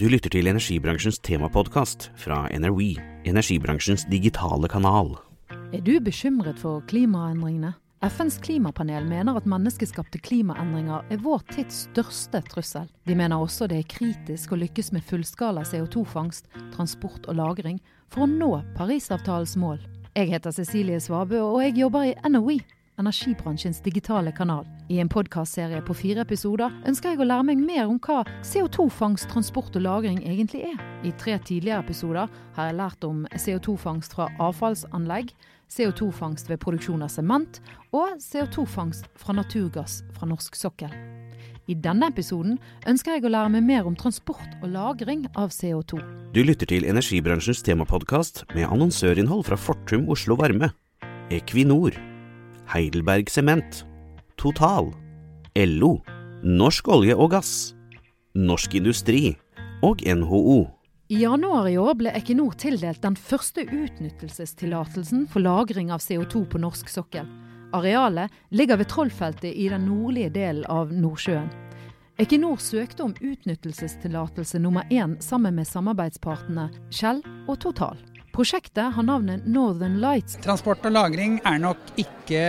Du lytter til energibransjens temapodkast fra NRWE, energibransjens digitale kanal. Er du bekymret for klimaendringene? FNs klimapanel mener at menneskeskapte klimaendringer er vår tids største trussel. De mener også det er kritisk å lykkes med fullskala CO2-fangst, transport og lagring for å nå Parisavtalens mål. Jeg heter Cecilie Svabø, og jeg jobber i NOE, energibransjens digitale kanal. I en podkastserie på fire episoder ønsker jeg å lære meg mer om hva CO2-fangst, transport og lagring egentlig er. I tre tidligere episoder har jeg lært om CO2-fangst fra avfallsanlegg, CO2-fangst ved produksjon av sement og CO2-fangst fra naturgass fra norsk sokkel. I denne episoden ønsker jeg å lære meg mer om transport og lagring av CO2. Du lytter til energibransjens temapodkast med annonsørinnhold fra Fortum Oslo Varme, Equinor, Heidelberg Sement, Total, LO, Norsk olje og gass, Norsk Industri og NHO. I januar i år ble Equinor tildelt den første utnyttelsestillatelsen for lagring av CO2 på norsk sokkel. Arealet ligger ved Trollfeltet i den nordlige delen av Nordsjøen. Equinor søkte om utnyttelsestillatelse nummer én sammen med samarbeidspartene Shell og Total. Prosjektet har navnet Northern Lights. Transport og lagring er nok ikke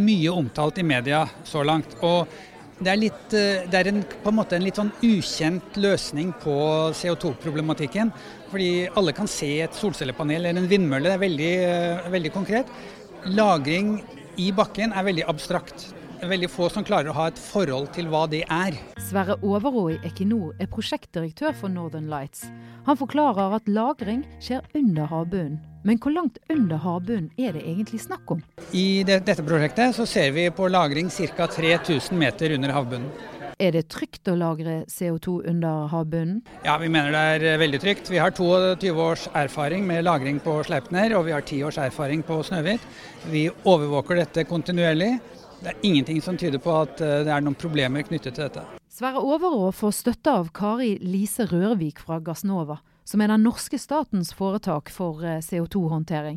mye omtalt i media så langt. og det er, litt, det er en, på en måte en litt sånn ukjent løsning på CO2-problematikken. Fordi alle kan se et solcellepanel eller en vindmølle. Det er veldig, veldig konkret. Lagring i bakken er veldig abstrakt. Veldig få som klarer å ha et forhold til hva det er. Sverre Overå i Equinor er prosjektdirektør for Northern Lights. Han forklarer at lagring skjer under havbunnen. Men hvor langt under havbunnen er det egentlig snakk om? I det, dette prosjektet så ser vi på lagring ca. 3000 meter under havbunnen. Er det trygt å lagre CO2 under havbunnen? Ja, vi mener det er veldig trygt. Vi har 22 års erfaring med lagring på Sleipner, og vi har 10 års erfaring på Snøhvit. Vi overvåker dette kontinuerlig. Det er ingenting som tyder på at det er noen problemer knyttet til dette. Sverre Overå får støtte av Kari Lise Rørvik fra Gassnova, som er den norske statens foretak for CO2-håndtering.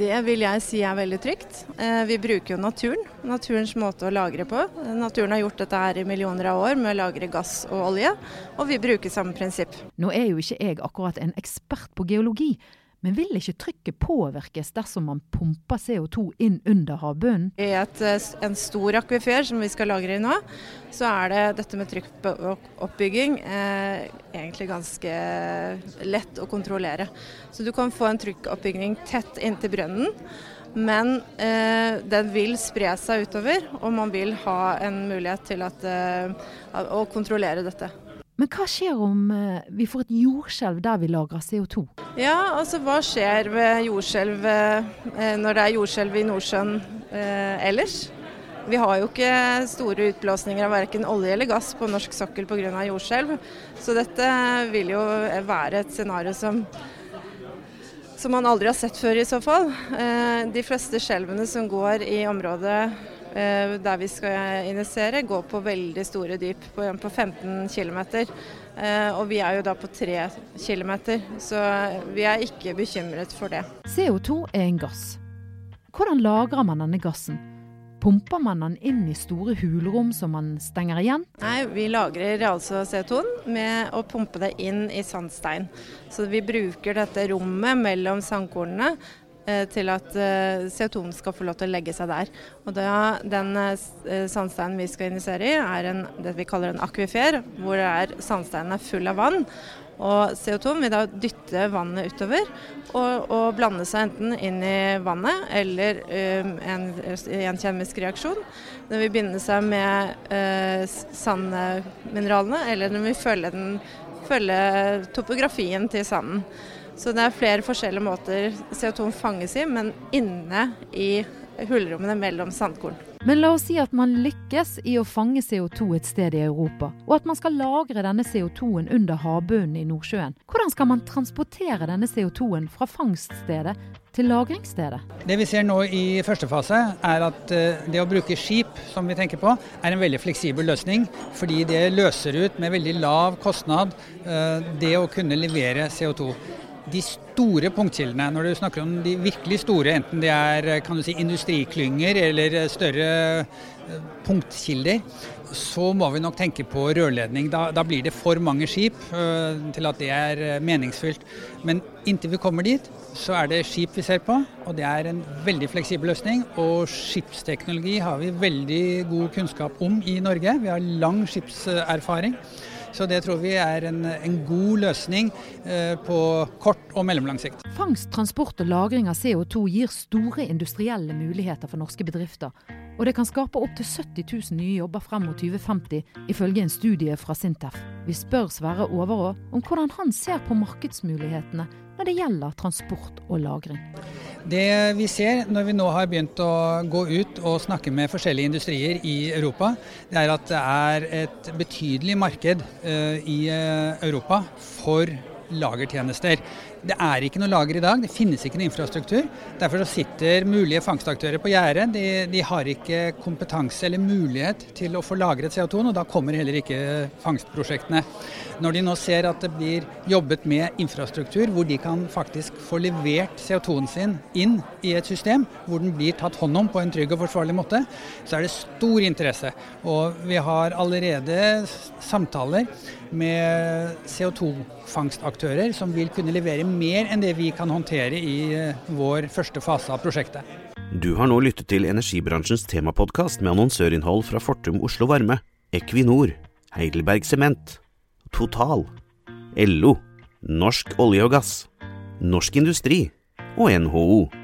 Det vil jeg si er veldig trygt. Vi bruker jo naturen, naturens måte å lagre på. Naturen har gjort dette her i millioner av år med å lagre gass og olje, og vi bruker samme prinsipp. Nå er jo ikke jeg akkurat en ekspert på geologi, men vil ikke trykket påvirkes dersom man pumper CO2 inn under havbunnen? I et, en stor akvifer som vi skal lagre i nå, så er det dette med trykkoppbygging eh, egentlig ganske lett å kontrollere. Så du kan få en trykkoppbygging tett inntil brønnen. Men eh, den vil spre seg utover, og man vil ha en mulighet til at, eh, å kontrollere dette. Men hva skjer om vi får et jordskjelv der vi lagrer CO2? Ja, altså Hva skjer ved jordskjelv når det er jordskjelv i Nordsjøen eh, ellers? Vi har jo ikke store utblåsninger av verken olje eller gass på norsk sokkel pga. jordskjelv. Så dette vil jo være et scenario som, som man aldri har sett før i så fall. Eh, de fleste skjelvene som går i området der vi skal injisere, går på veldig store dyp, på, på 15 km. Og vi er jo da på 3 km, så vi er ikke bekymret for det. CO2 er en gass. Hvordan lagrer man denne gassen? Pumper man den inn i store hulrom som man stenger igjen? Nei, vi lagrer altså CO2-en med å pumpe det inn i sandstein. Så vi bruker dette rommet mellom sandkornene til at CO2-en skal få lov til å legge seg der. Og da, Den sandsteinen vi skal injisere i, er en, det vi kaller en akvifer, hvor er, sandsteinen er full av vann. Og CO2 vil da dytte vannet utover og, og blande seg enten inn i vannet eller um, en, en kjemisk reaksjon. Den vil binde seg med uh, sandmineralene, eller den vil følge, den, følge topografien til sanden. Så det er flere forskjellige måter CO2 fanges i, men inne i hullrommene mellom sandkorn. Men la oss si at man lykkes i å fange CO2 et sted i Europa, og at man skal lagre denne CO2-en under havbunnen i Nordsjøen. Hvordan skal man transportere denne CO2-en fra fangststedet til lagringsstedet? Det vi ser nå i første fase, er at det å bruke skip, som vi tenker på, er en veldig fleksibel løsning. Fordi det løser ut med veldig lav kostnad det å kunne levere CO2 de store punktkildene, når du snakker om de virkelig store, enten det er kan du si, industriklynger eller større punktkilder, så må vi nok tenke på rørledning. Da, da blir det for mange skip uh, til at det er uh, meningsfylt. Men inntil vi kommer dit, så er det skip vi ser på, og det er en veldig fleksibel løsning. Og skipsteknologi har vi veldig god kunnskap om i Norge. Vi har lang skipserfaring. Så det tror vi er en, en god løsning eh, på kort og mellomlang sikt. Fangst, transport og lagring av CO2 gir store industrielle muligheter for norske bedrifter. Og det kan skape opptil 70 000 nye jobber frem mot 2050, ifølge en studie fra Sintef. Vi spør Sverre Overå om hvordan han ser på markedsmulighetene når det gjelder transport og lagring. Det vi ser når vi nå har begynt å gå ut og snakke med forskjellige industrier i Europa, det er at det er et betydelig marked uh, i uh, Europa for lagertjenester. Det er ikke noe lager i dag, det finnes ikke noe infrastruktur. Derfor så sitter mulige fangstaktører på gjerdet. De, de, har ikke kompetanse eller mulighet til å få lagret CO2, og da kommer heller ikke fangstprosjektene. Når de nå ser at det blir jobbet med infrastruktur hvor de kan faktisk få levert CO2-en sin inn i et system hvor den blir tatt hånd om på en trygg og forsvarlig måte, så er det stor interesse. Og vi har allerede samtaler med CO2-fangstaktører som vil kunne levere mer enn det vi kan håndtere i eh, vår første fase av prosjektet. Du har nå lyttet til energibransjens temapodkast med annonsørinnhold fra Fortum Oslo Varme, Equinor, Heidelberg Sement, Total, LO, Norsk olje og gass, Norsk Industri og NHO.